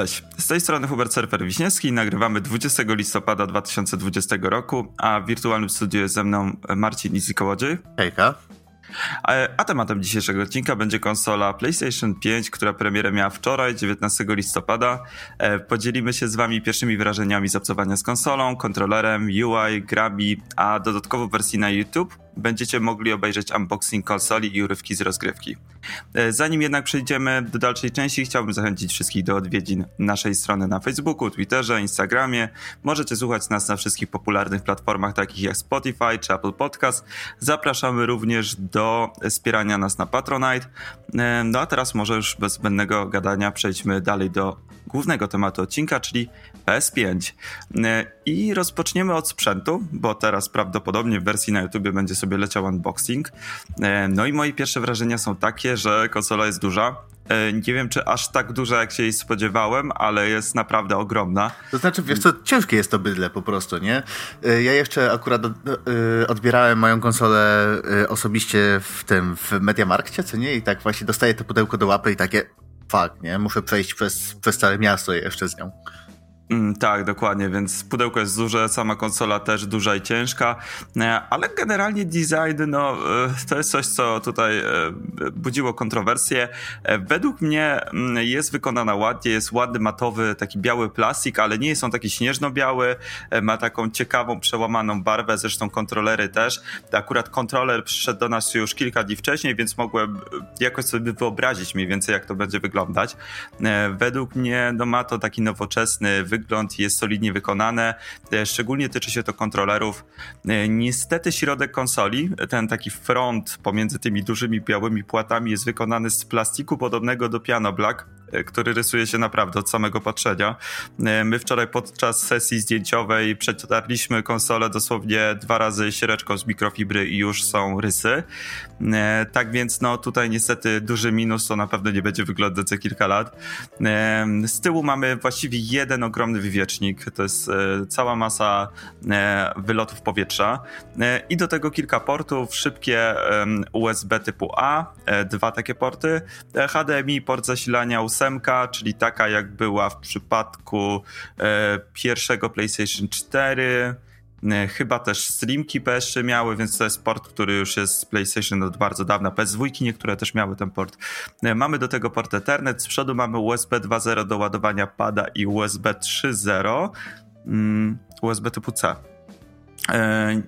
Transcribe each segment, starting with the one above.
Cześć, z tej strony Hubert Surfer Wiśniewski. Nagrywamy 20 listopada 2020 roku, a w wirtualnym studiu jest ze mną Marcin Izikołodziej. Hejka. A, a tematem dzisiejszego odcinka będzie konsola PlayStation 5, która premierę miała wczoraj, 19 listopada. E, podzielimy się z wami pierwszymi wrażeniami z obcowania z konsolą, kontrolerem, UI, grami, a dodatkowo wersji na YouTube będziecie mogli obejrzeć unboxing konsoli i urywki z rozgrywki. E, zanim jednak przejdziemy do dalszej części, chciałbym zachęcić wszystkich do odwiedzin naszej strony na Facebooku, Twitterze, Instagramie. Możecie słuchać nas na wszystkich popularnych platformach takich jak Spotify czy Apple Podcast. Zapraszamy również do wspierania nas na Patronite. E, no a teraz może już bez zbędnego gadania przejdźmy dalej do głównego tematu odcinka, czyli PS5. E, I rozpoczniemy od sprzętu, bo teraz prawdopodobnie w wersji na YouTube będzie sobie leciał unboxing. E, no i moje pierwsze wrażenia są takie, że konsola jest duża. E, nie wiem, czy aż tak duża, jak się jej spodziewałem, ale jest naprawdę ogromna. To znaczy, wiesz co, ciężkie jest to bydle po prostu, nie? Ja jeszcze akurat odbierałem moją konsolę osobiście w tym, w Mediamarkcie, co nie? I tak właśnie dostaję to pudełko do łapy i takie fuck, nie? Muszę przejść przez, przez całe miasto jeszcze z nią. Mm, tak, dokładnie, więc pudełko jest duże, sama konsola też duża i ciężka, e, ale generalnie design, no, e, to jest coś, co tutaj e, budziło kontrowersje. Według mnie mm, jest wykonana ładnie, jest ładny, matowy, taki biały plastik, ale nie jest on taki śnieżno-biały, ma taką ciekawą, przełamaną barwę, zresztą kontrolery też. Akurat kontroler przyszedł do nas już kilka dni wcześniej, więc mogłem jakoś sobie wyobrazić mniej więcej, jak to będzie wyglądać. Według mnie, no, ma to taki nowoczesny wygląd, wygląd jest solidnie wykonane. E, szczególnie tyczy się to kontrolerów. E, niestety środek konsoli, ten taki front pomiędzy tymi dużymi białymi płatami jest wykonany z plastiku podobnego do piano black, który rysuje się naprawdę od samego patrzenia. My wczoraj podczas sesji zdjęciowej przetarliśmy konsolę dosłownie dwa razy siereczką z mikrofibry i już są rysy. Tak więc no tutaj niestety duży minus, to na pewno nie będzie wyglądać za kilka lat. Z tyłu mamy właściwie jeden ogromny wywiecznik, to jest e, cała masa e, wylotów powietrza e, i do tego kilka portów, szybkie USB typu A, dwa takie porty, HDMI, port zasilania 8, czyli taka jak była w przypadku pierwszego PlayStation 4, Chyba też Streamki PS3 miały, więc to jest port, który już jest z PlayStation od bardzo dawna. PS2 niektóre też miały ten port. Mamy do tego port Ethernet, z przodu mamy USB 2.0 do ładowania pada i USB 3.0, mm, USB typu C. E,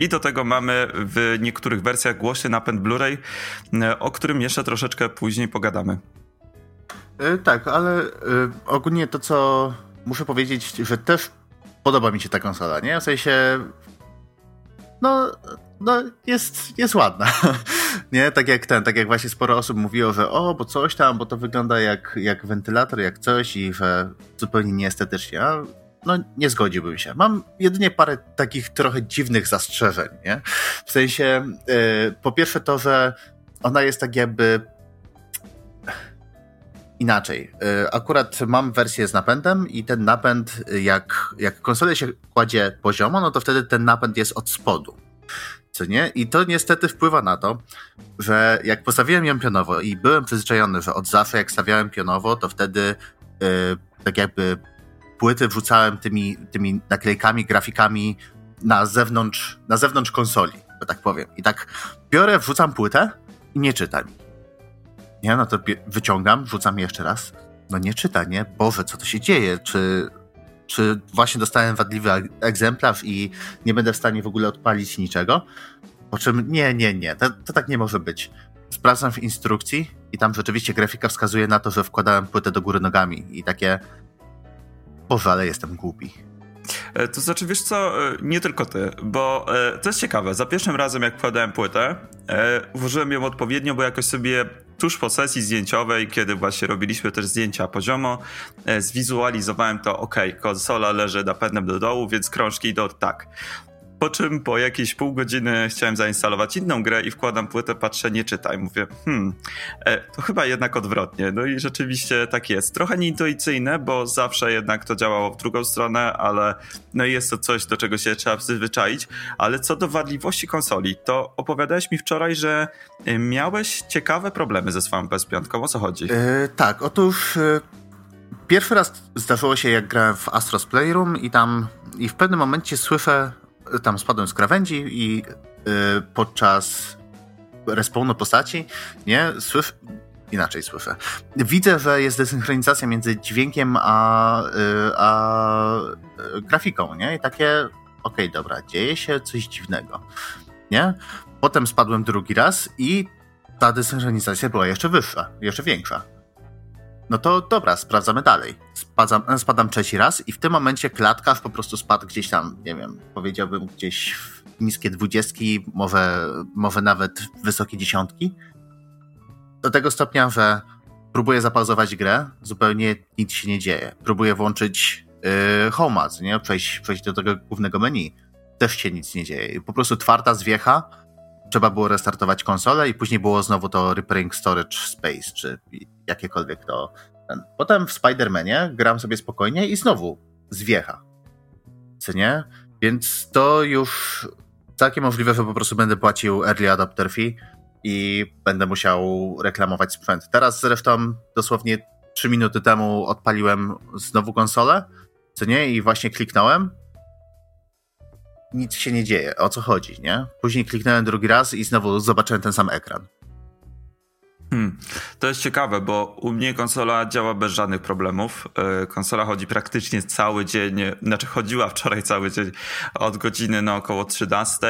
I do tego mamy w niektórych wersjach głośny napęd Blu-ray, e, o którym jeszcze troszeczkę później pogadamy. Yy, tak, ale yy, ogólnie to, co muszę powiedzieć, że też podoba mi się ta konsola, nie? W sensie, no, no jest, jest ładna. nie? Tak jak ten, tak jak właśnie sporo osób mówiło, że o, bo coś tam, bo to wygląda jak, jak wentylator, jak coś i że zupełnie nieestetycznie. A no nie zgodziłbym się. Mam jedynie parę takich trochę dziwnych zastrzeżeń, nie? W sensie, yy, po pierwsze to, że ona jest tak jakby inaczej. Y, akurat mam wersję z napędem i ten napęd, jak, jak konsolę się kładzie poziomo, no to wtedy ten napęd jest od spodu. Co nie? I to niestety wpływa na to, że jak postawiłem ją pionowo i byłem przyzwyczajony, że od zawsze jak stawiałem pionowo, to wtedy yy, tak jakby płyty wrzucałem tymi, tymi naklejkami, grafikami na zewnątrz, na zewnątrz konsoli, że tak powiem. I tak biorę, wrzucam płytę i nie czytam. Nie, no to wyciągam, rzucam jeszcze raz. No nie czyta, nie? Boże, co to się dzieje? Czy, czy właśnie dostałem wadliwy egzemplarz i nie będę w stanie w ogóle odpalić niczego? Po czym nie, nie, nie, to, to tak nie może być. Sprawdzam w instrukcji i tam rzeczywiście grafika wskazuje na to, że wkładałem płytę do góry nogami i takie Boże, ale jestem głupi. E, to znaczy, wiesz co, e, nie tylko ty, bo e, to jest ciekawe. Za pierwszym razem, jak wkładałem płytę, włożyłem ją odpowiednio, bo jakoś sobie tuż po sesji zdjęciowej, kiedy właśnie robiliśmy też zdjęcia poziomo, zwizualizowałem to, ok, konsola leży napędem do dołu, więc krążki idą tak. Po czym po jakieś pół godziny chciałem zainstalować inną grę i wkładam płytę, patrzę, nie czytaj. Mówię, hmm, e, to chyba jednak odwrotnie. No i rzeczywiście tak jest. Trochę nieintuicyjne, bo zawsze jednak to działało w drugą stronę, ale no jest to coś, do czego się trzeba przyzwyczaić. Ale co do wadliwości konsoli, to opowiadałeś mi wczoraj, że e, miałeś ciekawe problemy ze swoją PS5. O co chodzi? Yy, tak, otóż... Yy pierwszy raz zdarzyło się, jak grałem w Astros Playroom i tam i w pewnym momencie słyszę, tam spadłem z krawędzi i yy, podczas respawnu postaci, nie, inaczej słyszę. Widzę, że jest desynchronizacja między dźwiękiem a, yy, a yy, grafiką, nie? I takie, okej, okay, dobra, dzieje się coś dziwnego, nie? Potem spadłem drugi raz i ta desynchronizacja była jeszcze wyższa, jeszcze większa. No to dobra, sprawdzamy dalej. Spadam, spadam trzeci raz i w tym momencie klatkarz po prostu spadł gdzieś tam, nie wiem, powiedziałbym gdzieś w niskie dwudziestki, może, może nawet wysokie dziesiątki. Do tego stopnia, że próbuję zapauzować grę, zupełnie nic się nie dzieje. Próbuję włączyć yy, HomeAds, nie? Przejść, przejść do tego głównego menu. Też się nic nie dzieje. Po prostu twarda zwiecha, trzeba było restartować konsolę i później było znowu to Repairing Storage Space, czy jakiekolwiek to. Ten. Potem w Spider-Manie gram sobie spokojnie i znowu zwiecha. Co nie? Więc to już całkiem możliwe, że po prostu będę płacił early adopter fee i będę musiał reklamować sprzęt. Teraz zresztą dosłownie 3 minuty temu odpaliłem znowu konsolę, co nie? I właśnie kliknąłem nic się nie dzieje. O co chodzi, nie? Później kliknąłem drugi raz i znowu zobaczyłem ten sam ekran. Hmm. To jest ciekawe, bo u mnie konsola działa bez żadnych problemów. E, konsola chodzi praktycznie cały dzień, znaczy chodziła wczoraj cały dzień od godziny na około 13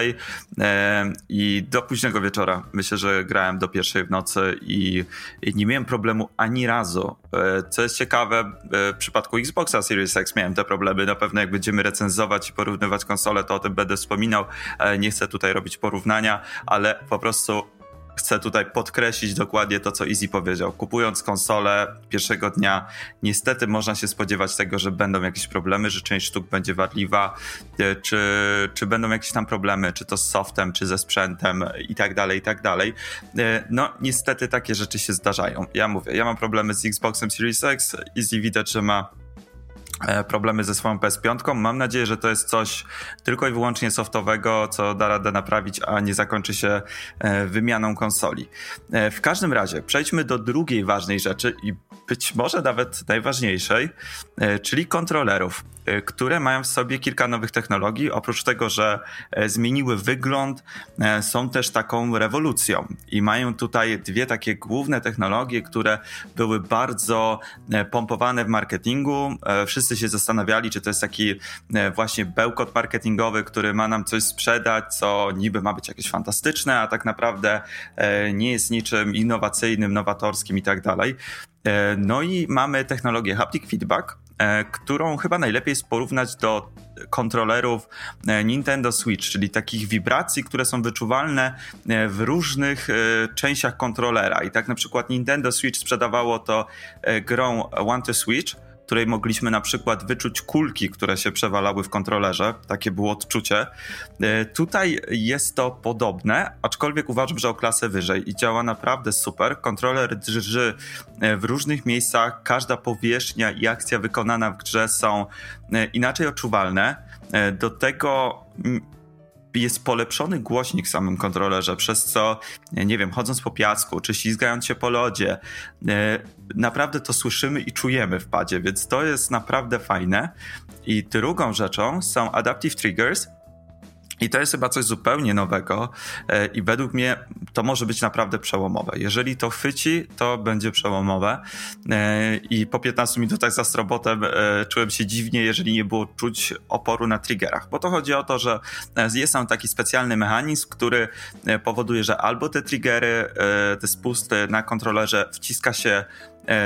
e, i do późnego wieczora. Myślę, że grałem do pierwszej w nocy i, nie miałem problemu ani razu. E, co jest ciekawe, w przypadku Xboxa Series X miałem te problemy. Na pewno jak będziemy recenzować i porównywać konsole, to o tym będę wspominał. Nie chcę tutaj robić porównania, ale po prostu chcę tutaj podkreślić dokładnie to, co Easy powiedział. Kupując konsolę pierwszego dnia, niestety można się spodziewać tego, że będą jakieś problemy, że część sztuk będzie wadliwa, e, czy, czy będą jakieś tam problemy, czy to z softem, czy ze sprzętem i tak dalej, i tak dalej. E, no, niestety takie rzeczy się zdarzają. Ja mówię, ja mam problemy z Xboxem Series X, Easy widać, że ma problemy ze swoją PS5. Mam nadzieję, że to jest coś tylko i wyłącznie softowego, co da radę naprawić, a nie zakończy się e, wymianą konsoli. E, w każdym razie przejdźmy do drugiej ważnej rzeczy i być może nawet najważniejszej, czyli kontrolerów, które mają w sobie kilka nowych technologii. Oprócz tego, że zmieniły wygląd, są też taką rewolucją i mają tutaj dwie takie główne technologie, które były bardzo pompowane w marketingu. Wszyscy się zastanawiali, czy to jest taki e, właśnie bełkot marketingowy, który ma nam coś sprzedać, co niby ma być jakieś fantastyczne, a tak naprawdę e, nie jest niczym innowacyjnym, nowatorskim i tak dalej. E, no i mamy technologię haptic feedback, którą chyba najlepiej jest porównać do kontrolerów Nintendo Switch, czyli takich wibracji, które są wyczuwalne w różnych częściach kontrolera. I tak na przykład Nintendo Switch sprzedawało to grą One to Switch, której mogliśmy na przykład wyczuć kulki, które się przewalały w kontrolerze. Takie było odczucie. E, tutaj jest to podobne, aczkolwiek uważam, że o klasę wyżej i działa naprawdę super. Kontroler drży e, w różnych miejscach, każda powierzchnia i akcja wykonana w grze są e, inaczej odczuwalne. Do tego jest polepszony głośnik w samym kontrolerze, przez co, nie wiem, chodząc po piasku, czy ślizgając się po lodzie, e, naprawdę to słyszymy i czujemy w padzie, więc to jest naprawdę fajne. I drugą rzeczą są Adaptive Triggers, i to jest chyba coś zupełnie nowego e, i według mnie to może być naprawdę przełomowe. Jeżeli to chwyci, to będzie przełomowe e, i po 15 minutach za strobotem e, czułem się dziwnie, jeżeli nie było czuć oporu na triggerach, bo to chodzi o to, że jest tam taki specjalny mechanizm, który powoduje, że albo te triggery, te spusty na kontrolerze wciska się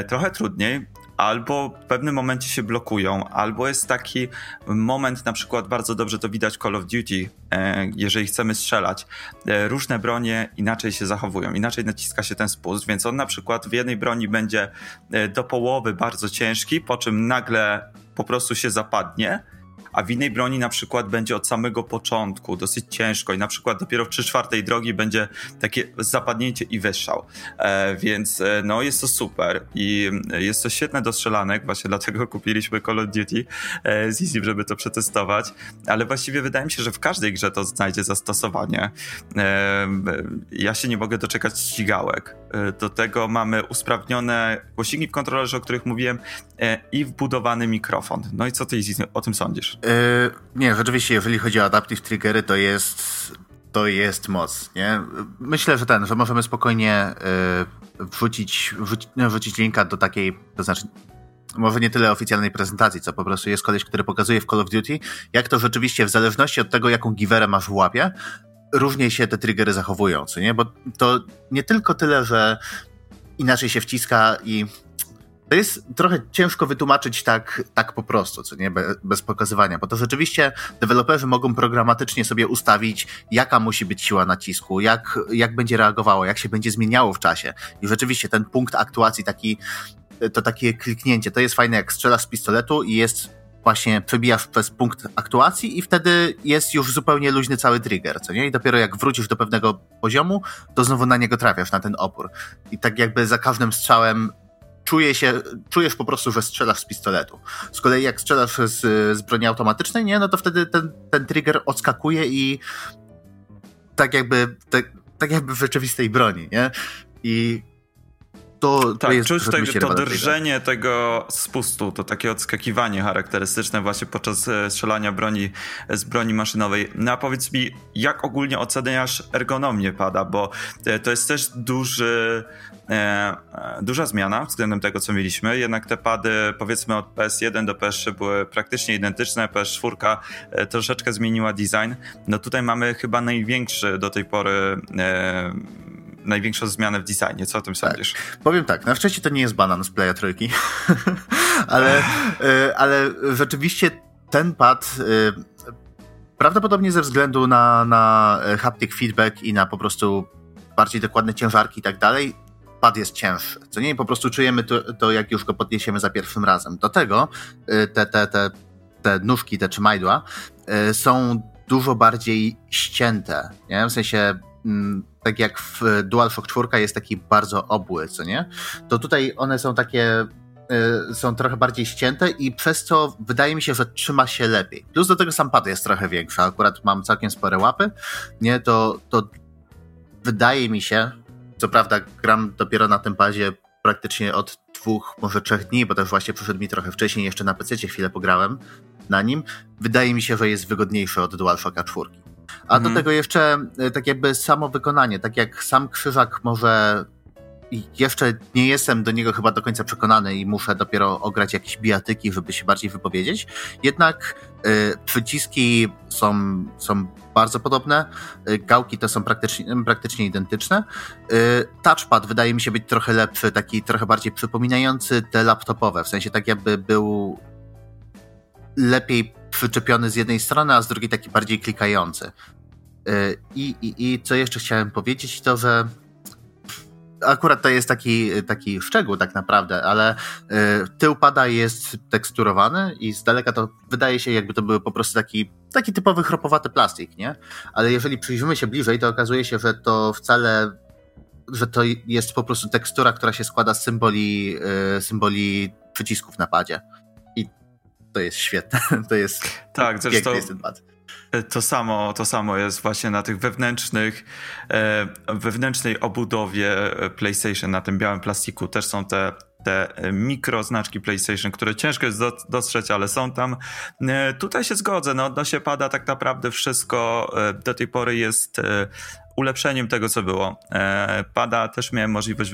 trochę trudniej, albo w pewnym momencie się blokują, albo jest taki moment, na przykład bardzo dobrze to widać Call of Duty, e, jeżeli chcemy strzelać. E, różne bronie inaczej się zachowują, inaczej naciska się ten spust, więc on na przykład w jednej broni będzie e, do połowy bardzo ciężki, po czym nagle po prostu się zapadnie a w innej broni na przykład będzie od samego początku dosyć ciężko i na przykład dopiero w 3 czwartej drogi będzie takie zapadnięcie i wystrzał. E, więc e, no jest to super i jest to świetne do strzelanek, właśnie dlatego kupiliśmy Call of Duty e, z Easy, żeby to przetestować, ale właściwie wydaje mi się, że w każdej grze to znajdzie zastosowanie. E, ja się nie mogę doczekać ścigałek. E, do tego mamy usprawnione głośniki w kontrolerze, o których mówiłem e, i wbudowany mikrofon. No i co ty o tym sądzisz? Yy, nie, rzeczywiście, jeżeli chodzi o Adaptive Triggery, to jest to jest moc, nie? Myślę, że ten, że możemy spokojnie yy, wrzucić, wrzucić, no, wrzucić linka do takiej, to znaczy może nie tyle oficjalnej prezentacji, co po prostu jest koleś, który pokazuje w Call of Duty, jak to rzeczywiście w zależności od tego, jaką giwerę masz w łapie, różnie się te triggery zachowują, co nie? Bo to nie tylko tyle, że inaczej się wciska i to jest trochę ciężko wytłumaczyć tak, tak po prostu, co nie, bez pokazywania, bo to rzeczywiście deweloperzy mogą programatycznie sobie ustawić, jaka musi być siła nacisku, jak, jak będzie reagowało, jak się będzie zmieniało w czasie. I rzeczywiście ten punkt aktuacji, taki, to takie kliknięcie, to jest fajne, jak strzelasz z pistoletu i jest właśnie przebijasz przez punkt aktuacji i wtedy jest już zupełnie luźny cały trigger, co nie? I dopiero jak wrócisz do pewnego poziomu, to znowu na niego trafiasz, na ten opór. I tak jakby za każdym strzałem czuje się, czujesz po prostu, że strzelasz z pistoletu. Z kolei jak strzelasz z, z broni automatycznej, nie, no to wtedy ten, ten trigger odskakuje i tak jakby, tak, tak jakby w rzeczywistej broni, nie? I to, tak, to jest czuć tego, to drżenie tego spustu, to takie odskakiwanie charakterystyczne właśnie podczas e, strzelania broni z broni maszynowej. No a powiedz mi, jak ogólnie oceniasz ergonomię pada, bo e, to jest też duży E, e, duża zmiana względem tego, co mieliśmy. Jednak te pady, powiedzmy od PS1 do PS3 były praktycznie identyczne. PS4 e, troszeczkę zmieniła design. No tutaj mamy chyba największy do tej pory e, największą zmianę w designie. Co o tym sądzisz? Tak. Powiem tak, na szczęście to nie jest banan z Playa Trójki, ale, ale rzeczywiście ten pad prawdopodobnie ze względu na, na haptic feedback i na po prostu bardziej dokładne ciężarki i tak dalej, pad jest cięższy. Co nie, po prostu czujemy to, to, jak już go podniesiemy za pierwszym razem. Do tego y, te, te, te, te nóżki, te trzymajdła są dużo bardziej ścięte, nie? W sensie tak jak w DualShock 4 jest taki bardzo obły, co nie? To tutaj one są takie y, są trochę bardziej ścięte i przez co wydaje mi się, że trzyma się lepiej. Plus do tego sam pad jest trochę większy, akurat mam całkiem spore łapy, nie? To, to wydaje mi się, co prawda gram dopiero na tym padzie praktycznie od dwóch, może trzech dni, bo też właśnie przyszedł mi trochę wcześniej, jeszcze na PC chwilę pograłem na nim. Wydaje mi się, że jest wygodniejszy od DualShocka 4. A mhm. do tego jeszcze e, tak jakby samo wykonanie, tak jak sam krzyżak może jeszcze nie jestem do niego chyba do końca przekonany i muszę dopiero ograć jakieś bijatyki, żeby się bardziej wypowiedzieć. Jednak y, przyciski są, są bardzo podobne, y, gałki te są praktycznie, praktycznie identyczne. Y, touchpad wydaje mi się być trochę lepszy, taki trochę bardziej przypominający te laptopowe, w sensie tak jakby był lepiej przyczepiony z jednej strony, a z drugiej taki bardziej klikający. I, i, I co jeszcze chciałem powiedzieć, to że akurat to jest taki, taki szczegół tak naprawdę, ale y, tył pada jest teksturowany i z daleka to wydaje się jakby to był po prostu taki, taki typowy chropowaty plastik, nie? Ale jeżeli przyjrzymy się bliżej, to okazuje się, że to wcale że to jest po prostu tekstura, która się składa z symboli, y, symboli przycisków na padzie. I to jest świetne. To jest tak, zresztą, jest ten pad. E, to samo, to samo jest właśnie na tych wewnętrznych, e, wewnętrznej obudowie e, PlayStation, na tym białym plastiku też są te te mikroznaczki PlayStation, które ciężko jest dostrzec, ale są tam. Tutaj się zgodzę, no odnośnie pada tak naprawdę wszystko do tej pory jest ulepszeniem tego, co było. Pada też miałem możliwość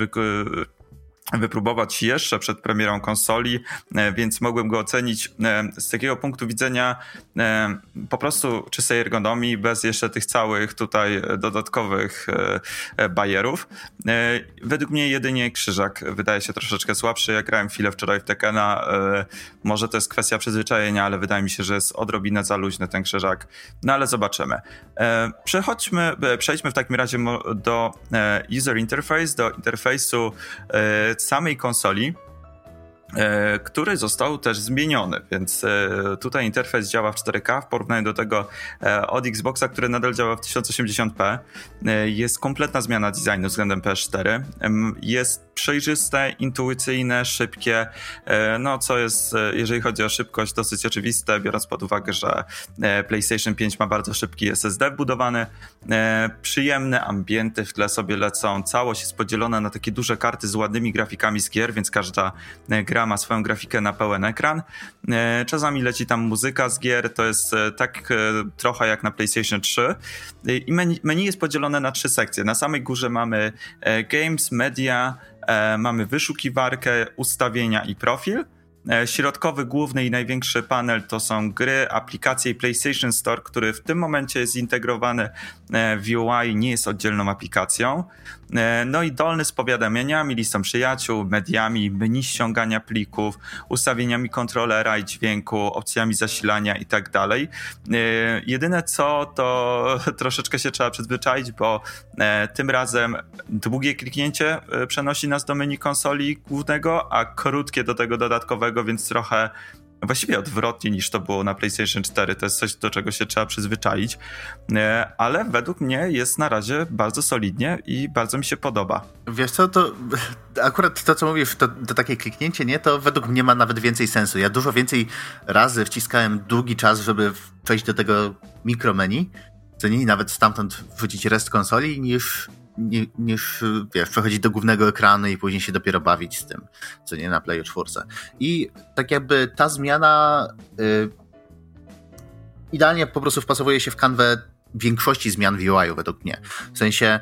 wypróbować jeszcze przed premierą konsoli, e, więc mogłem go ocenić e, z takiego punktu widzenia e, po prostu czystej ergonomii, bez jeszcze tych całych tutaj dodatkowych bajerów. Według mnie jedynie krzyżak wydaje się troszeczkę słabszy. Ja grałem chwilę wczoraj w Tekena. Może to jest kwestia przyzwyczajenia, ale wydaje mi się, że jest odrobinę za luźny ten krzyżak. No ale zobaczymy. Przechodźmy, przejdźmy w takim razie do user interface, do interfejsu samej konsoli. E, który został też zmieniony, więc e, tutaj interfejs działa w 4K w porównaniu do tego e, od Xboxa, który nadal działa w 1080p. Jest kompletna zmiana designu względem PS4. Jest przejrzyste, intuicyjne, szybkie, no co jest, jeżeli chodzi o szybkość, dosyć oczywiste, biorąc pod uwagę, że PlayStation 5 ma bardzo szybki SSD wbudowany. Przyjemne ambienty w tle sobie lecą, całość jest podzielona na takie duże karty z ładnymi grafikami z gier, więc każda gra gra ma swoją grafikę na pełen ekran. E, czasami leci tam muzyka z gier, to jest e, tak e, trochę jak na PlayStation 3. I menu, menu jest podzielone na trzy sekcje. Na samej górze mamy Games, Media, mamy wyszukiwarkę, ustawienia i profil. Środkowy, główny i największy panel to są gry, aplikacje i PlayStation Store, który w tym momencie jest zintegrowany w UI, nie jest oddzielną aplikacją. E, no i dolny z powiadomieniami, listą przyjaciół, mediami, menu ściągania plików, ustawieniami kontrolera i dźwięku, opcjami zasilania i tak dalej. E, jedyne co, to troszeczkę się trzeba przyzwyczaić, bo e, tym razem długie kliknięcie przenosi nas do menu konsoli głównego, a krótkie do tego dodatkowego, więc trochę Właściwie odwrotnie niż to było na PlayStation 4. To jest coś, do czego się trzeba przyzwyczaić, e, ale według mnie jest na razie bardzo solidnie i bardzo mi się podoba. Wiesz co, to akurat to, co mówisz, to, to takie kliknięcie, nie, to według mnie ma nawet więcej sensu. Ja dużo więcej razy wciskałem długi czas, żeby przejść do tego mikromenu, co nie, nawet stamtąd wrzucić rest konsoli, niż niż, wiesz, przechodzić do głównego ekranu i później się dopiero bawić z tym, co nie na Playu 4. I tak jakby ta zmiana y, idealnie po prostu wpasowuje się w kanwę większości zmian w UI-u według mnie. W sensie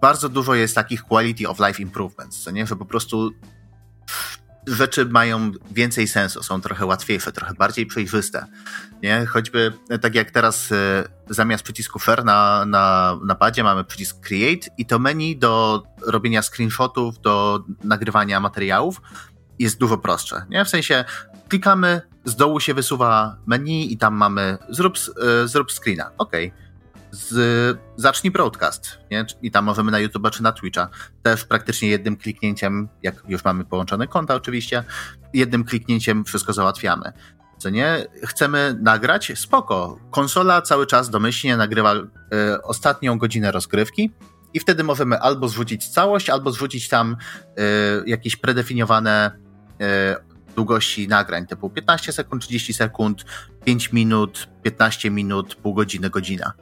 bardzo dużo jest takich quality of life improvements, co nie, że po prostu rzeczy mają więcej sensu, są trochę łatwiejsze, trochę bardziej przejrzyste. Nie? Choćby tak jak teraz y, zamiast przycisku share na, na, na padzie mamy przycisk create i to menu do robienia screenshotów, do nagrywania materiałów jest dużo prostsze. Nie? W sensie klikamy, z dołu się wysuwa menu i tam mamy zrób, y, zrób screena. OK z, zacznij broadcast, nie? I tam możemy na YouTube czy na Twitcha. Też praktycznie jednym kliknięciem, jak już mamy połączone konta oczywiście, jednym kliknięciem wszystko załatwiamy. Co nie? Chcemy nagrać? Spoko. Konsola cały czas domyślnie nagrywa y, ostatnią godzinę rozgrywki i wtedy możemy albo zrzucić całość, albo zrzucić tam y, jakieś predefiniowane y, długości nagrań, typu 15 sekund, 30 sekund, 5 minut, 15 minut, pół godziny, godzina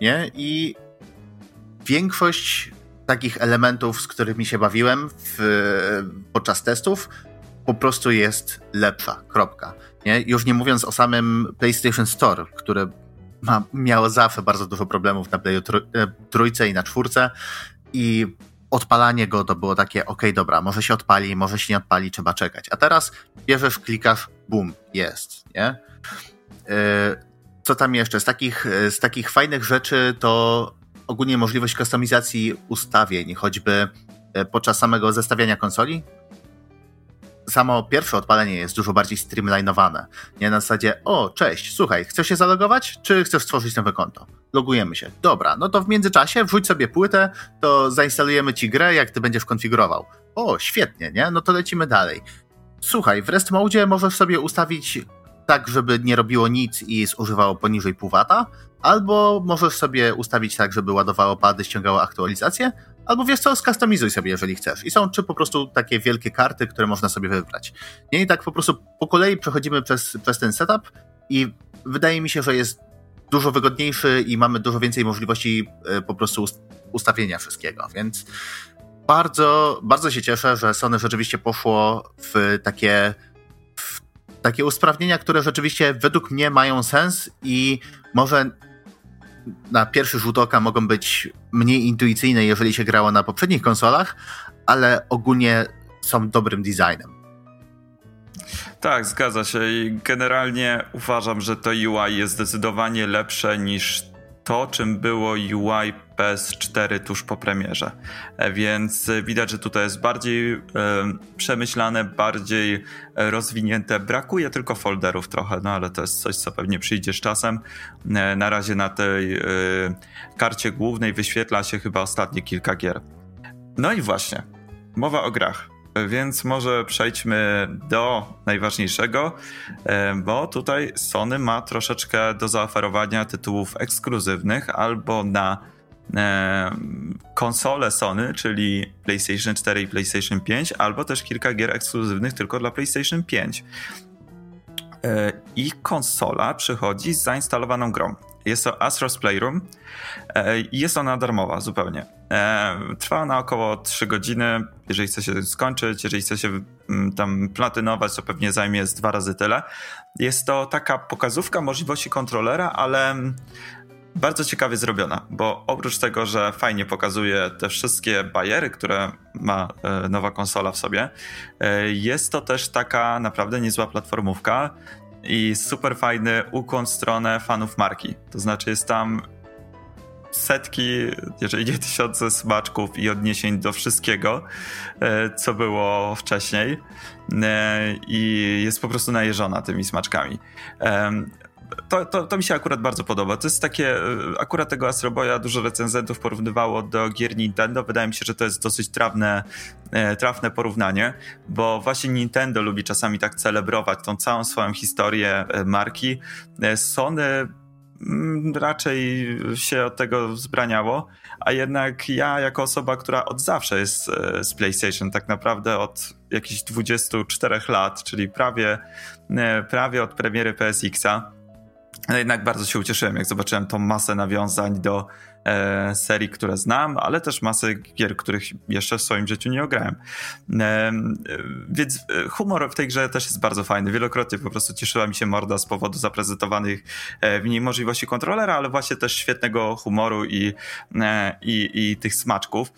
nie? I większość takich elementów, z którymi się bawiłem w, podczas testów, po prostu jest lepsza. Kropka. Nie? Już nie mówiąc o samym PlayStation Store, które ma, miało zawsze bardzo dużo problemów na Playu e, trójce i na czwórce i odpalanie go to było takie, ok, dobra, może się odpali, może się nie odpali, trzeba czekać. A teraz bierzesz, klikasz, boom, jest, nie? Yy, co tam jeszcze? Z takich, z takich fajnych rzeczy to ogólnie możliwość kustomizacji ustawień, choćby e, podczas samego zestawiania konsoli. Samo pierwsze odpalenie jest dużo bardziej streamlinowane. Nie na zasadzie, o, cześć, słuchaj, chcesz się zalogować, czy chcesz stworzyć nowe konto? Logujemy się. Dobra, no to w międzyczasie wrzuć sobie płytę, to zainstalujemy ci grę, jak ty będziesz konfigurował. O, świetnie, nie? No to lecimy dalej. Słuchaj, w Rest Mode możesz sobie ustawić tak, żeby nie robiło nic i zużywało poniżej pół wata, albo możesz sobie ustawić tak, żeby ładowało pady, ściągało aktualizację, albo wiesz co, skustomizuj sobie, jeżeli chcesz. I są czy po prostu takie wielkie karty, które można sobie wybrać. Nie i tak po prostu po kolei przechodzimy przez, przez ten setup i wydaje mi się, że jest dużo wygodniejszy i mamy dużo więcej możliwości e, po prostu ustawienia wszystkiego, więc bardzo, bardzo się cieszę, że Sony rzeczywiście poszło w takie takie usprawnienia, które rzeczywiście według mnie mają sens i może na pierwszy rzut oka mogą być mniej intuicyjne, jeżeli się grało na poprzednich konsolach, ale ogólnie są dobrym designem. Tak, zgadza się i generalnie uważam, że to UI jest zdecydowanie lepsze niż to, czym było UI PS4 tuż po premierze. E, więc widać, że tutaj jest bardziej e, przemyślane, bardziej rozwinięte. Brakuje tylko folderów trochę, no ale to jest coś, co pewnie przyjdzie z czasem. E, na razie na tej e, karcie głównej wyświetla się chyba ostatnie kilka gier. No i właśnie, mowa o grach. więc może przejdźmy do najważniejszego, e, bo tutaj Sony ma troszeczkę do zaoferowania tytułów ekskluzywnych albo na e, konsole Sony, czyli PlayStation 4 i PlayStation 5, albo też kilka gier ekskluzywnych tylko dla PlayStation 5. E, I konsola przychodzi z zainstalowaną grą. Jest to Astro's Playroom i jest ona darmowa zupełnie. E, trwa ona około 3 godziny. Jeżeli chce się skończyć, jeżeli chce się mm, tam platynować, to pewnie zajmie z dwa razy tyle. Jest to taka pokazówka możliwości kontrolera, ale bardzo ciekawie zrobiona, bo oprócz tego, że fajnie pokazuje te wszystkie bariery, które ma e, nowa konsola w sobie, e, jest to też taka naprawdę niezła platformówka i super fajny ukłon w stronę fanów marki. To znaczy jest tam setki, jeżeli nie tysiące smaczków i odniesień do wszystkiego, e, co było wcześniej i jest po prostu najeżona tymi smaczkami. To, to, to, mi się akurat bardzo podoba. To jest takie, e, akurat tego Astroboya dużo recenzentów porównywało do gier Nintendo. Wydaje mi się, że to jest dosyć trafne, trafne porównanie, bo właśnie Nintendo lubi czasami tak celebrować tą całą swoją historię marki. Sony Mm, raczej się od tego wzbraniało, a jednak ja jako osoba, która od zawsze jest e, z PlayStation, tak naprawdę od jakichś 24 lat, czyli prawie, e, prawie od premiery PSX-a, jednak bardzo się ucieszyłem, jak zobaczyłem tą masę nawiązań do e, serii, które znam, ale też masę gier, których jeszcze w swoim życiu nie ograłem. E, więc e, humor w tej grze też jest bardzo fajny. Wielokrotnie po prostu cieszyła mi się morda z powodu zaprezentowanych e, w niej możliwości kontrolera, ale właśnie też świetnego humoru i, e, i, i tych smaczków.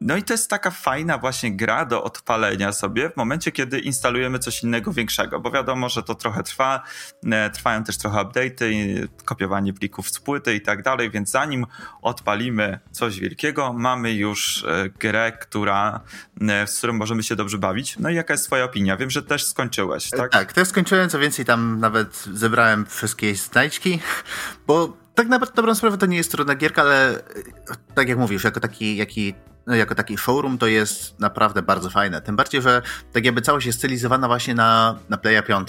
No i to jest taka fajna właśnie gra do odpalenia sobie w momencie, kiedy instalujemy coś innego większego, bo wiadomo, że to trochę trwa, e, trwają też trochę update'y, kopiowanie plików z płyty i tak dalej, więc zanim odpalimy coś wielkiego, mamy już e, grę, która, e, z którą możemy się dobrze bawić. No i jaka jest twoja opinia? Wiem, że też skończyłeś, tak? Tak, też skończyłem, co więcej tam nawet zebrałem wszystkie znajdźki, bo tak naprawdę dobrą sprawę to nie jest trudna gierka, ale tak jak mówisz, jako taki, jaki jako taki showroom to jest naprawdę bardzo fajne. Tym bardziej, że tak jakby całość jest stylizowana właśnie na, na Playa 5.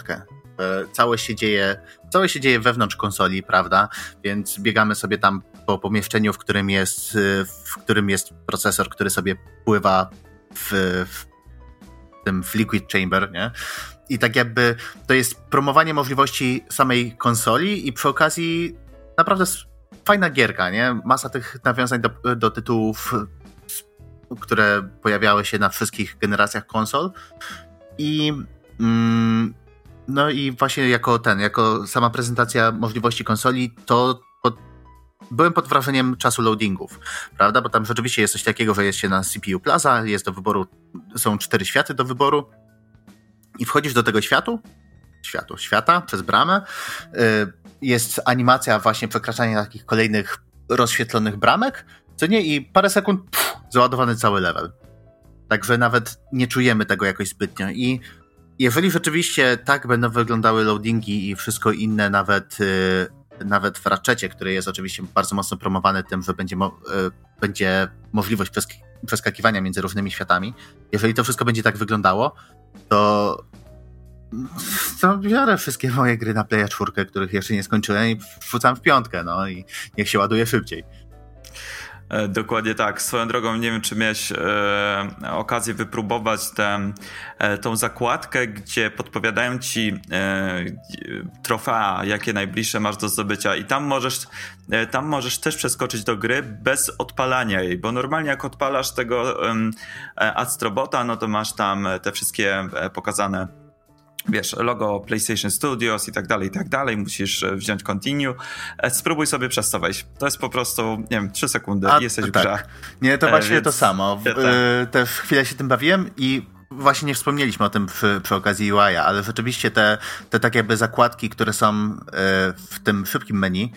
Całe się dzieje, całe się dzieje wewnątrz konsoli, prawda? Więc biegamy sobie tam po pomieszczeniu, w którym jest, w którym jest procesor, który sobie pływa w, w tym w Liquid Chamber, nie? I tak jakby to jest promowanie możliwości samej konsoli i przy okazji naprawdę fajna gierka, nie? Masa tych nawiązań do, do tytułów które pojawiały się na wszystkich generacjach konsol. I mm, no i właśnie jako ten, jako sama prezentacja możliwości konsoli, to pod, byłem pod wrażeniem czasu loadingów, prawda? Bo tam rzeczywiście jest coś takiego, że jest się na CPU Plaza, jest do wyboru, są cztery światy do wyboru i wchodzisz do tego światu, światu, świata przez bramę. Y, jest animacja właśnie przekraczania takich kolejnych rozświetlonych bramek, co nie? I parę sekund załadowany cały level. Także nawet nie czujemy tego jakoś zbytnio. I jeżeli rzeczywiście tak będą wyglądały loadingi i wszystko inne, nawet, yy, nawet w Ratchetie, który jest oczywiście bardzo mocno promowany tym, że będzie, mo yy, będzie możliwość przesk przeskakiwania między różnymi światami, jeżeli to wszystko będzie tak wyglądało, to to biorę wszystkie moje gry na Playa 4, których jeszcze nie skończyłem i wrzucam w piątkę, no i niech się ładuje szybciej. E, dokładnie tak. Swoją drogą nie wiem, czy miałeś e, okazję wypróbować tę, e, tą zakładkę, gdzie podpowiadają ci trofea, jakie najbliższe masz do zdobycia i tam możesz, tam możesz też przeskoczyć do gry bez odpalania jej, bo normalnie jak odpalasz tego Astrobota, no to masz tam te wszystkie pokazane wiesz, logo PlayStation Studios i tak dalej, i tak dalej, musisz e, wziąć continue. E, spróbuj sobie przez to wejść. To jest po prostu, nie wiem, 3 sekundy A, i jesteś w tak. grze. Nie, to właśnie Więc... to samo. Ja, tak. Też chwilę się tym bawiłem i właśnie nie wspomnieliśmy o tym przy, przy okazji UI, ale rzeczywiście te, te tak jakby zakładki, które są w tym szybkim menu,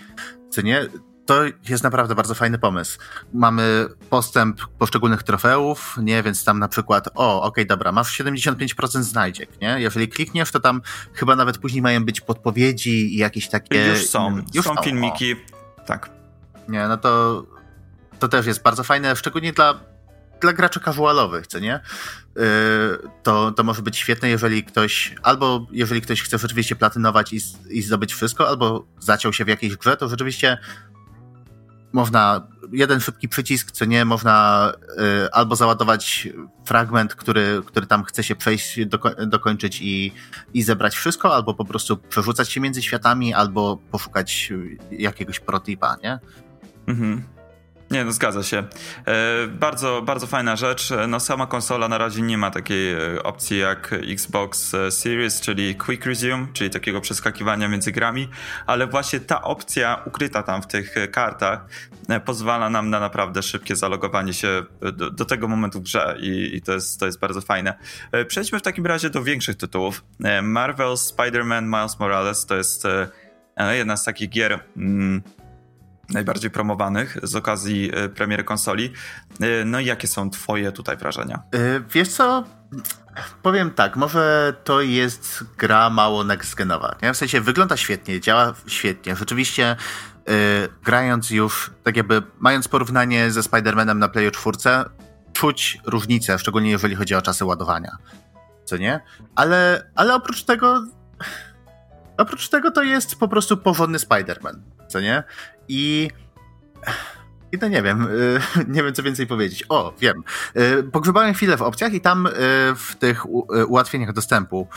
co nie, to jest naprawdę bardzo fajny pomysł. Mamy postęp poszczególnych trofeów, nie, więc tam na przykład, o, okej, okay, dobra, masz 75% znajdziek, nie? Jeżeli klikniesz, to tam chyba nawet później mają być podpowiedzi i jakieś takie... Już są, już są filmiki, o. tak. Nie, no to to też jest bardzo fajne, szczególnie dla dla graczy casualowych, co nie? To, to może być świetne, jeżeli ktoś, albo jeżeli ktoś chce rzeczywiście platynować i, i zdobyć wszystko, albo zaciął się w jakiejś grze, to rzeczywiście można jeden szybki przycisk, co nie, można y, albo załadować fragment, który, który tam chce się przejść, doko dokończyć i, i zebrać wszystko, albo po prostu przerzucać się między światami, albo poszukać jakiegoś protipa, nie? Mhm. Nie, no zgadza się. E, bardzo, bardzo fajna rzecz. No sama konsola na razie nie ma takiej e, opcji jak Xbox e, Series, czyli Quick Resume, czyli takiego przeskakiwania między grami, ale właśnie ta opcja ukryta tam w tych kartach pozwala nam na naprawdę szybkie zalogowanie się do, do tego momentu w grze i, i, to, jest, to jest bardzo fajne. Przejdźmy w takim razie do większych tytułów. Marvel Spider-Man Miles Morales to jest jedna z takich gier... Mm, najbardziej promowanych z okazji e, premiery konsoli. E, no i jakie są twoje tutaj wrażenia? E, wiesz co, powiem tak, może to jest gra mało next-genowa. W sensie wygląda świetnie, działa świetnie. Rzeczywiście grając już, tak jakby mając porównanie ze Spider-Manem na Playu 4, czuć różnicę, szczególnie jeżeli chodzi o czasy ładowania. Co nie? Ale, ale oprócz tego oprócz tego to jest po prostu porządny Spider-Man. Co nie? I. I to nie wiem, y, nie wiem co więcej powiedzieć. O, wiem. Y, pogrzebałem chwilę w opcjach i tam y, w tych ułatwieniach dostępu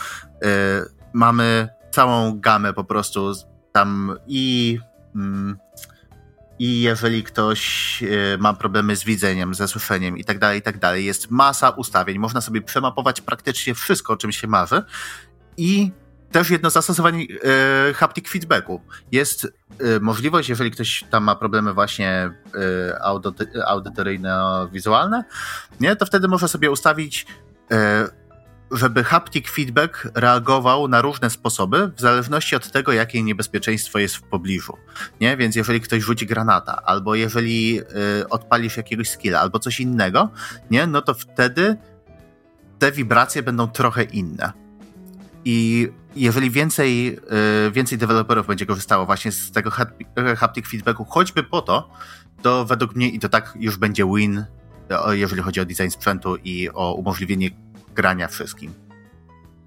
mamy całą gamę po prostu tam i. Mm, I jeżeli ktoś ma problemy z widzeniem, ze słyszeniem i tak dalej, i tak dalej, jest masa ustawień. Można sobie przemapować praktycznie wszystko, o czym się marzy. I też jedno z zastosowań e, haptic feedbacku. Jest e, możliwość, jeżeli ktoś tam ma problemy właśnie e, audytoryjno-wizualne, nie, to wtedy można sobie ustawić, e, żeby haptic feedback reagował na różne sposoby, w zależności od tego, jakie niebezpieczeństwo jest w pobliżu. Nie? Więc jeżeli ktoś rzuci granata, albo jeżeli e, odpalisz jakiegoś skilla, albo coś innego, nie, no to wtedy te wibracje będą trochę inne. I jeżeli więcej, y, więcej deweloperów będzie korzystało właśnie z tego haptic feedbacku, choćby po to, to według mnie i to tak już będzie win, jeżeli chodzi o design sprzętu i o umożliwienie grania wszystkim.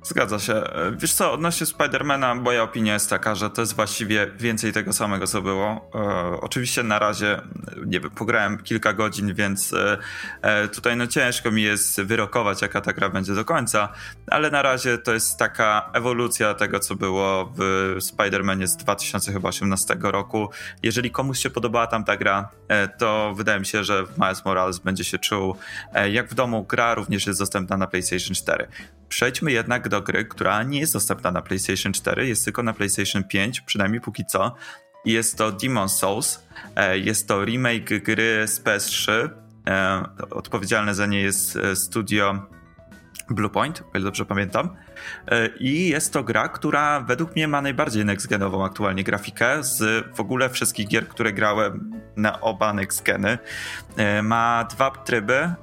Zgadza się. Wiesz co, odnośnie Spidermana, moja opinia jest taka, że to jest właściwie więcej tego samego, co było. E, oczywiście na razie, nie wiem, pograłem kilka godzin, więc e, e tutaj no ciężko mi jest wyrokować, jaka ta gra będzie do końca, ale na razie to jest taka ewolucja tego, co było w Spidermanie z 2018 roku. Jeżeli komuś się podobała tam ta gra, e, to wydaje mi się, że Miles Morales będzie się czuł e, jak w domu. Gra również jest dostępna na PlayStation 4. Przejdźmy jednak do gry, która nie jest dostępna na PlayStation 4, jest tylko na PlayStation 5, przynajmniej póki co. Jest to Demon Souls. E, jest to remake gry z PS3. E, odpowiedzialne za nie jest e, studio Bluepoint, o ile dobrze pamiętam. I jest to gra, która według mnie ma najbardziej next-genową aktualnie grafikę z w ogóle wszystkich gier, które grałem na oba next-geny. Ma dwa tryby.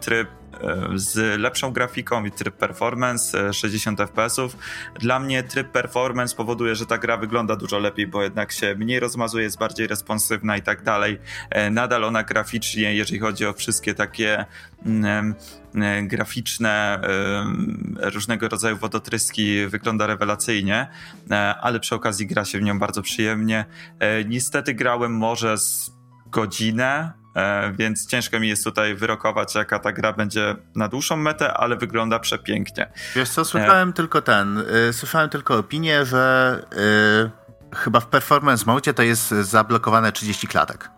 Tryb z lepszą grafiką i tryb performance 60 e, fps. Dla mnie tryb performance powoduje, że ta gra wygląda dużo lepiej, bo jednak się mniej rozmazuje, jest bardziej responsywna i tak dalej. E, nadal ona graficznie, jeżeli chodzi o wszystkie takie mm, e, graficzne, różnego rodzaju wodotryski wygląda rewelacyjnie, ale przy okazji gra się w nią bardzo przyjemnie. Niestety grałem może z godzinę, E, więc ciężko mi jest tutaj wyrokować, jaka ta gra będzie na dłuższą metę, ale wygląda przepięknie. Wiesz co, słyszałem e... tylko ten, y, słyszałem tylko opinię, że y, chyba w performance mode to jest zablokowane 30 klatek.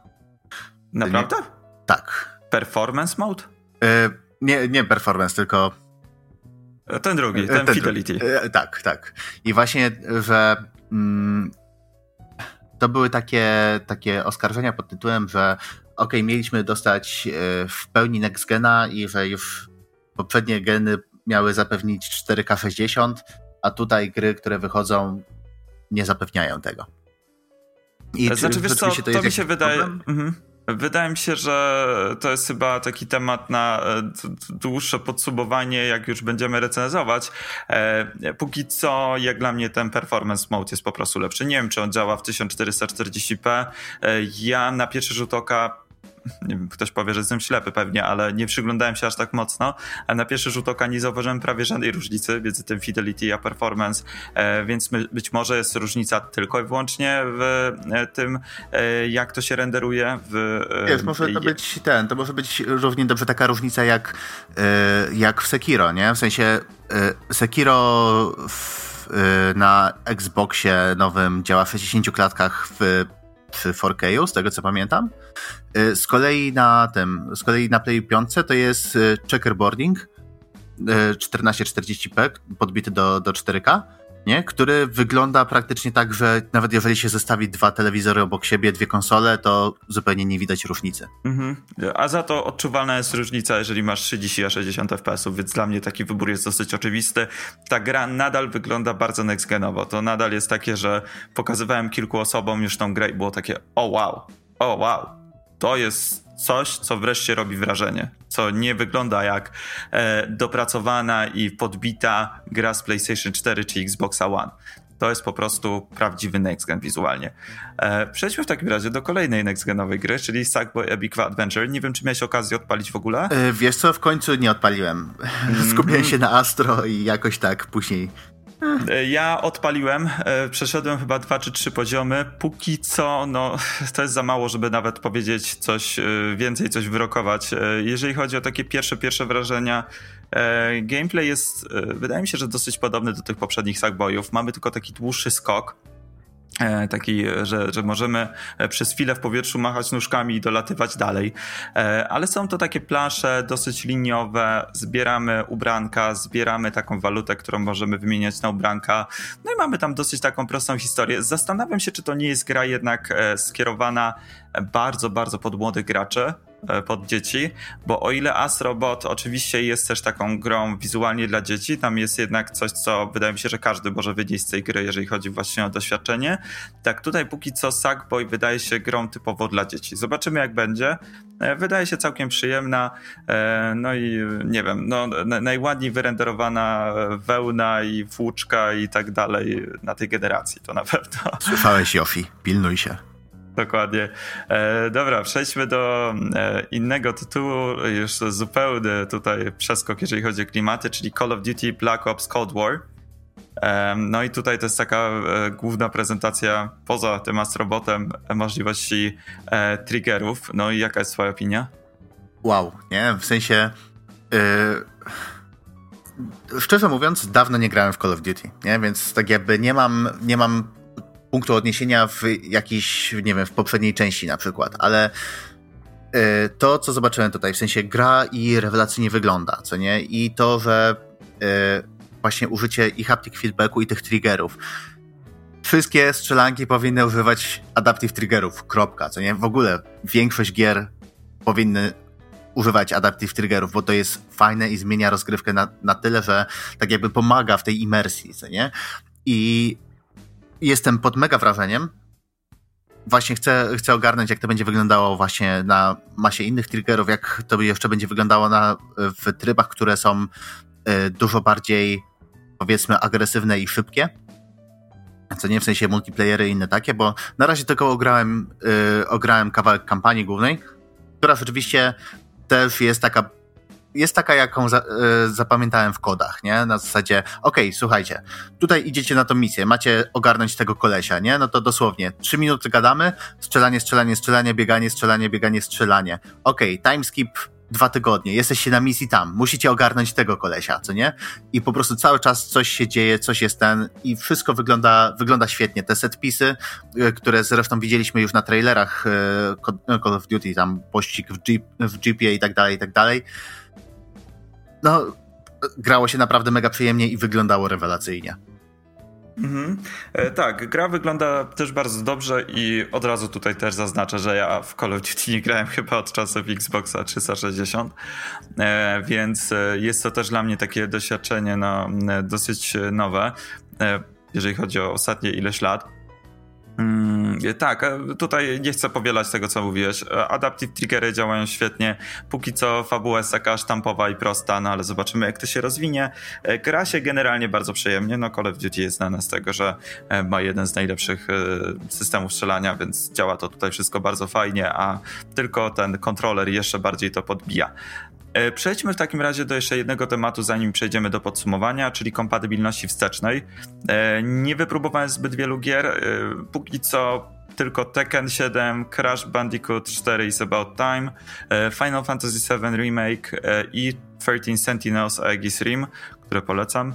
Naprawdę? Nie? Tak. Performance mode? Y, nie, nie performance, tylko e, ten drugi, ten, ten Fidelity. Drugi. Tak, tak. I właśnie, że mm, to były takie, takie oskarżenia pod tytułem, że ok, mieliśmy dostać e, w pełni next gena i że już poprzednie geny miały zapewnić 4K 60, a tutaj gry, które wychodzą, nie zapewniają tego. I znaczy, wiesz co, to, to mi się wydaje... Mhm. Wydaje mi się, że to jest chyba taki temat na e, dłuższe podsumowanie, jak już będziemy recenzować. E, póki co, jak dla mnie ten performance mode jest po prostu lepszy. Nie wiem, czy on działa w 1440p. Ja na pierwszy rzut oka nie wiem, ktoś powie, że jestem ślepy pewnie, ale nie przyglądałem się aż tak mocno, ale na pierwszy rzut oka nie zauważyłem prawie żadnej różnicy między tym Fidelity a Performance, e, więc być może jest różnica tylko i wyłącznie w e, tym, e, jak to się renderuje w... Wiesz, może to być ten, to może być równie dobrze taka różnica jak, jak w Sekiro, nie? W sensie Sekiro w, na Xboxie nowym działa w 60 klatkach w 4K, z tego co pamiętam. Z kolei na tym, z kolei na Play 5 to jest checkerboarding 1440p podbity do, do 4K nie? który wygląda praktycznie tak, że nawet jeżeli się zestawi dwa telewizory obok siebie, dwie konsole, to zupełnie nie widać różnicy. Mhm. A za to odczuwalna jest różnica, jeżeli masz 30 a 60 fps, więc dla mnie taki wybór jest dosyć oczywisty. Ta gra nadal wygląda bardzo next-genowo. To nadal jest takie, że pokazywałem kilku osobom już tą grę i było takie o oh, wow, o oh, wow, to jest coś, co wreszcie robi wrażenie, co nie wygląda jak e, dopracowana i podbita gra z PlayStation 4 czy Xboxa One. To jest po prostu prawdziwy next gen wizualnie. E, przejdźmy w takim razie do kolejnej next genowej gry, czyli Sackboy A Big Adventure. Nie wiem, czy miałeś okazję odpalić w ogóle? E, wiesz co, w końcu nie odpaliłem. Mm-hmm. Skupiłem się na Astro i jakoś tak później ja odpaliłem, e, przeszedłem chyba dwa czy trzy poziomy. Póki co, no, to jest za mało, żeby nawet powiedzieć coś e, więcej, coś wyrokować. Jeżeli chodzi o takie pierwsze, pierwsze wrażenia, gameplay jest, wydaje mi się, że dosyć podobny do tych poprzednich Sackboyów. Mamy tylko taki dłuższy skok E, taki, że, że możemy e, przez chwilę w powietrzu machać nóżkami i dolatywać dalej. E, ale są to takie plansze dosyć liniowe, zbieramy ubranka, zbieramy taką walutę, którą możemy wymieniać na ubranka. No i mamy tam dosyć taką prostą historię. Zastanawiam się, czy to nie jest gra jednak skierowana bardzo, bardzo pod młodych graczy, E, pod dzieci, bo o ile Astrobot oczywiście jest też taką grą wizualnie dla dzieci, tam jest jednak coś, co wydaje mi się, że każdy może wyjść z tej gry, jeżeli chodzi właśnie o doświadczenie, tak tutaj póki co Sackboy wydaje się grą typowo dla dzieci. Zobaczymy jak będzie. E, wydaje się całkiem przyjemna, e, no i nie wiem, no, najładniej wyrenderowana wełna i włóczka i tak dalej na tej generacji, to na pewno. Słyszałeś, Jofi, pilnuj się. Dokładnie. E, dobra, przejdźmy do e, innego tytułu, już zupełny tutaj przeskok, jeżeli chodzi o klimaty, czyli Call of Duty Black Ops Cold War. E, no i tutaj to jest taka e, główna prezentacja poza tym astrobotem możliwości e, triggerów. No i jaka jest twoja opinia? Wow, nie? W sensie... Yy, szczerze mówiąc, dawno nie grałem w Call of Duty, nie? Więc tak jakby nie mam, nie mam punktu odniesienia w jakiejś, nie wiem, w poprzedniej części na przykład, ale e, to, co zobaczyłem tutaj, w sensie gra i rewelacyjnie wygląda, co nie? I to, że e, właśnie użycie i haptic feedbacku i tych triggerów. Wszystkie strzelanki powinny używać adaptive triggerów, kropka, co nie? W ogóle większość gier powinny używać adaptive triggerów, bo to jest fajne i zmienia rozgrywkę na, na tyle, że tak jakby pomaga w tej imersji, co nie? I jestem pod mega wrażeniem. Właśnie chcę, chcę ogarnąć, jak to będzie wyglądało właśnie na masie innych triggerów, jak to jeszcze będzie wyglądało na, w trybach, które są y, dużo bardziej, powiedzmy, agresywne i szybkie. Co nie w sensie multiplayery i inne takie, bo na razie tylko ograłem, y, ograłem kawałek kampanii głównej, która rzeczywiście też jest taka jest taka, jaką za, y, zapamiętałem w kodach, nie? Na zasadzie, okej, okay, słuchajcie, tutaj idziecie na tą misję, macie ogarnąć tego kolesia, nie? No to dosłownie, trzy minuty gadamy, strzelanie, strzelanie, strzelanie, bieganie, strzelanie, bieganie, strzelanie. Okej, okay, timeskip dwa tygodnie, jesteście na misji tam, musicie ogarnąć tego kolesia, co nie? I po prostu cały czas coś się dzieje, coś jest ten i wszystko wygląda, wygląda świetnie. Te setpisy, które zresztą widzieliśmy już na trailerach Call of Duty, tam pościg w, jeep, w jeepie i tak dalej, i tak dalej, no, grało się naprawdę mega przyjemnie i wyglądało rewelacyjnie. Mhm. E, tak, gra wygląda też bardzo dobrze i od razu tutaj też zaznaczę, że ja w Call of Duty nie grałem chyba od czasów Xboxa 360, e, więc e, jest to też dla mnie takie doświadczenie no, dosyć nowe, jeżeli chodzi o ostatnie ileś lat. Mm, tak, e, tutaj nie chcę powielać tego, co mówiłeś. E, adaptive triggery działają świetnie. Póki co fabuła jest taka sztampowa i prosta, no ale zobaczymy, jak to się rozwinie. E, gra się generalnie bardzo przyjemnie. No Call of Duty jest znane z tego, że ma jeden z najlepszych systemów strzelania, więc działa to tutaj wszystko bardzo fajnie, a tylko ten kontroler jeszcze bardziej to podbija. E, przejdźmy w takim razie do jeszcze jednego tematu, zanim przejdziemy do podsumowania, czyli kompatybilności wstecznej. E, nie wypróbowałem zbyt wielu gier. E, póki co tylko Tekken 7, Crash Bandicoot 4 is About Time, Final Fantasy VII Remake i 13 Sentinels Aegis Rim, które polecam.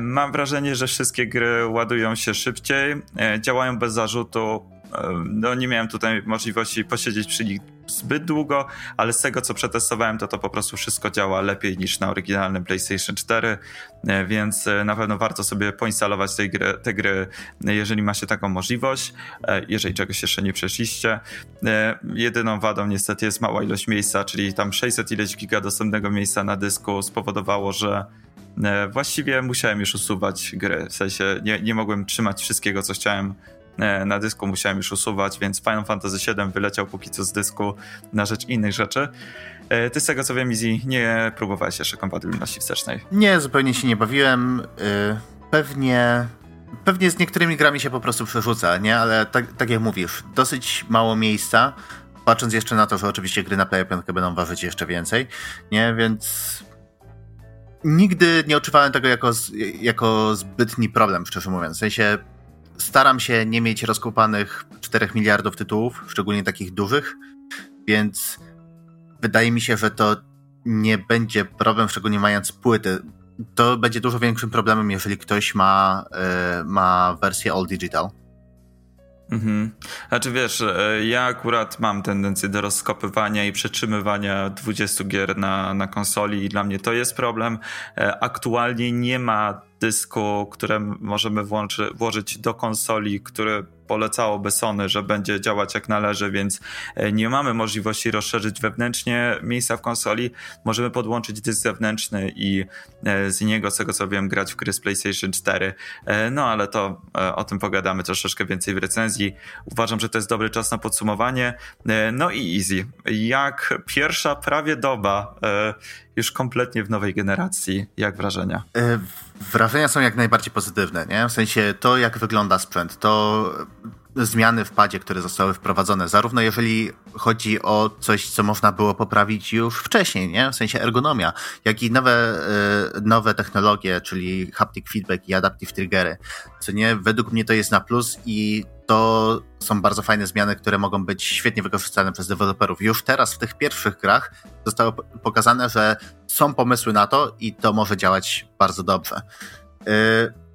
Mam wrażenie, że wszystkie gry ładują się szybciej, działają bez zarzutu. No nie miałem tutaj możliwości posiedzieć przy nich zbyt długo, ale z tego co przetestowałem, to to po prostu wszystko działa lepiej niż na oryginalnym PlayStation 4, e, więc e, na pewno warto sobie poinstalować te gry, te gry jeżeli ma się taką możliwość, e, jeżeli czegoś jeszcze nie przeszliście. Jedyną wadą niestety jest mała ilość miejsca, czyli tam 600 ileś giga dostępnego miejsca na dysku spowodowało, że właściwie musiałem już usuwać gry, w sensie nie, nie mogłem trzymać wszystkiego, co chciałem na dysku musiałem już usuwać, więc Final Fantasy VII wyleciał póki co z dysku na rzecz innych rzeczy. E, ty z tego co wiem, Easy, nie próbowałeś jeszcze kompatybilności wstecznej. Nie, zupełnie się nie bawiłem. E, pewnie pewnie z niektórymi grami się po prostu przerzuca, nie? Ale tak, tak jak mówisz, dosyć mało miejsca, patrząc jeszcze na to, że oczywiście gry na Play 5 będą ważyć jeszcze więcej, nie? Więc nigdy nie odczuwałem tego jako, jako zbytni problem, szczerze mówiąc. W sensie staram się nie mieć rozkopanych 4 miliardów tytułów, szczególnie takich dużych, więc wydaje mi się, że to nie będzie problem, szczególnie mając płyty. To będzie dużo większym problemem, jeżeli ktoś ma, yy, ma wersję all digital. Mhm. Znaczy wiesz, e, ja akurat mam tendencję do rozkopywania i przetrzymywania 20 gier na, na konsoli i dla mnie to jest problem. E, aktualnie nie ma dysku, które możemy włączy, włożyć do konsoli, który polecałoby Sony, że będzie działać jak należy, więc e, nie mamy możliwości rozszerzyć wewnętrznie miejsca w konsoli. Możemy podłączyć dysk zewnętrzny i e, z niego, z tego co wiem, grać w gry z PlayStation 4. E, no ale to o tym pogadamy troszeczkę więcej w recenzji. Uważam, że to jest dobry czas na podsumowanie. No i easy. Jak pierwsza prawie doba już kompletnie w nowej generacji. Jak wrażenia? Wrażenia są jak najbardziej pozytywne, nie? W sensie to, jak wygląda sprzęt, to zmiany w padzie, które zostały wprowadzone, zarówno jeżeli chodzi o coś, co można było poprawić już wcześniej, nie? w sensie ergonomia, jak i nowe, e, nowe technologie, czyli haptic feedback i adaptive triggery, co nie, według mnie to jest na plus i to są bardzo fajne zmiany, które mogą być świetnie wykorzystane przez deweloperów. Już teraz w tych pierwszych grach zostało pokazane, że są pomysły na to i to może działać bardzo dobrze. E,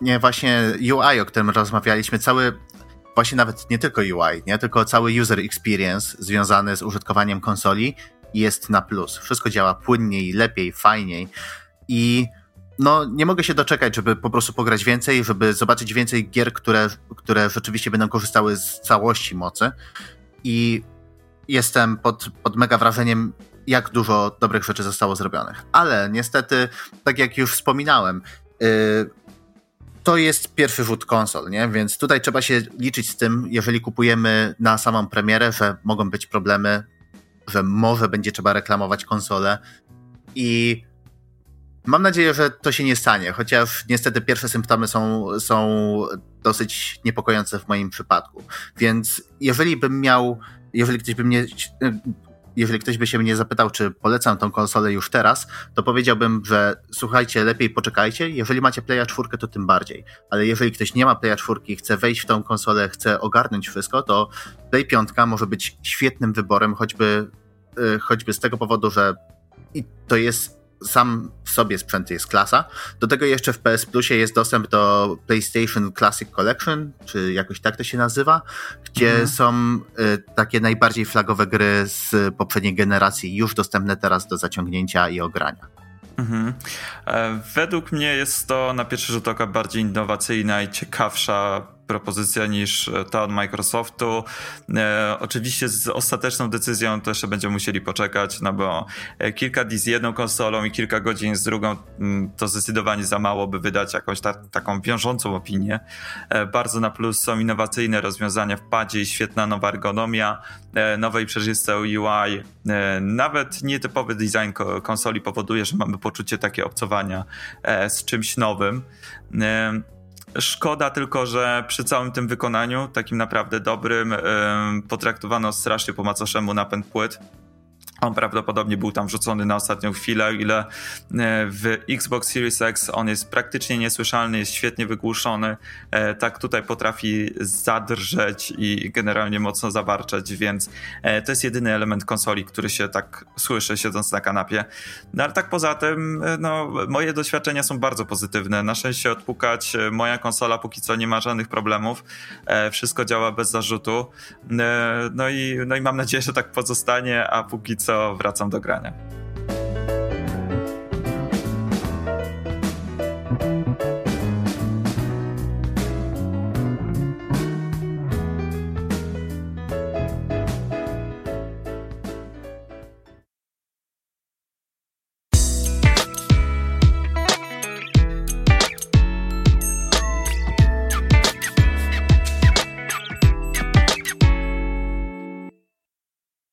nie, właśnie UI, o którym rozmawialiśmy, cały właśnie nawet nie tylko UI, nie? tylko cały user experience związany z użytkowaniem konsoli jest na plus. Wszystko działa płynniej, lepiej, fajniej i no, nie mogę się doczekać, żeby po prostu pograć więcej, żeby zobaczyć więcej gier, które, które rzeczywiście będą korzystały z całości mocy i jestem pod, pod mega wrażeniem, jak dużo dobrych rzeczy zostało zrobionych. Ale niestety, tak jak już wspominałem, yy, to jest pierwszy rzut konsol, nie? Więc tutaj trzeba się liczyć z tym, jeżeli kupujemy na samą premierę, że mogą być problemy, że może będzie trzeba reklamować konsolę i mam nadzieję, że to się nie stanie, chociaż niestety pierwsze symptomy są, są dosyć niepokojące w moim przypadku. Więc jeżeli bym miał, jeżeli ktoś by mnie jeżeli ktoś by się mnie zapytał, czy polecam tą konsolę już teraz, to powiedziałbym, że słuchajcie, lepiej poczekajcie. Jeżeli macie Playa 4, to tym bardziej. Ale jeżeli ktoś nie ma Playa 4 i chce wejść w tą konsolę, chce ogarnąć wszystko, to Play 5 może być świetnym wyborem, choćby, yy, choćby z tego powodu, że to jest sam w sobie sprzęt jest klasa. Do tego jeszcze w PS Plusie jest dostęp do PlayStation Classic Collection, czy jakoś tak to się nazywa, gdzie mhm. są y, takie najbardziej flagowe gry z poprzedniej generacji już dostępne teraz do zaciągnięcia i ogrania. Mhm. E, według mnie jest to na pierwszy rzut oka bardziej innowacyjna i ciekawsza propozycja niż ta od Microsoftu. E, oczywiście z ostateczną decyzją jeszcze będziemy musieli poczekać, no bo e, kilka dni z jedną konsolą i kilka godzin z drugą mm, to zdecydowanie za mało, by wydać jakąś ta, taką wiążącą opinię. E, bardzo na plus są innowacyjne rozwiązania w padzie i świetna nowa ergonomia, e, nowe i przejrzyste UI. E, nawet nietypowy design konsoli powoduje, że mamy poczucie takie obcowania e, z czymś nowym. Szkoda tylko, że przy całym tym wykonaniu, takim naprawdę dobrym, potraktowano strasznie po macoszemu napęd płyt. On prawdopodobnie był tam wrzucony na ostatnią chwilę, ile e, w Xbox Series X on jest praktycznie niesłyszalny, jest świetnie wygłuszony. E, tak tutaj potrafi zadrżeć i generalnie mocno zawarczać, więc e, to jest jedyny element konsoli, który się tak słyszy siedząc na kanapie. No ale tak poza tym, no, moje doświadczenia są bardzo pozytywne. Na szczęście odpukać, moja konsola póki co nie ma żadnych problemów. Wszystko działa bez zarzutu. No i, no i mam nadzieję, że tak pozostanie, a póki co co wracam do grania.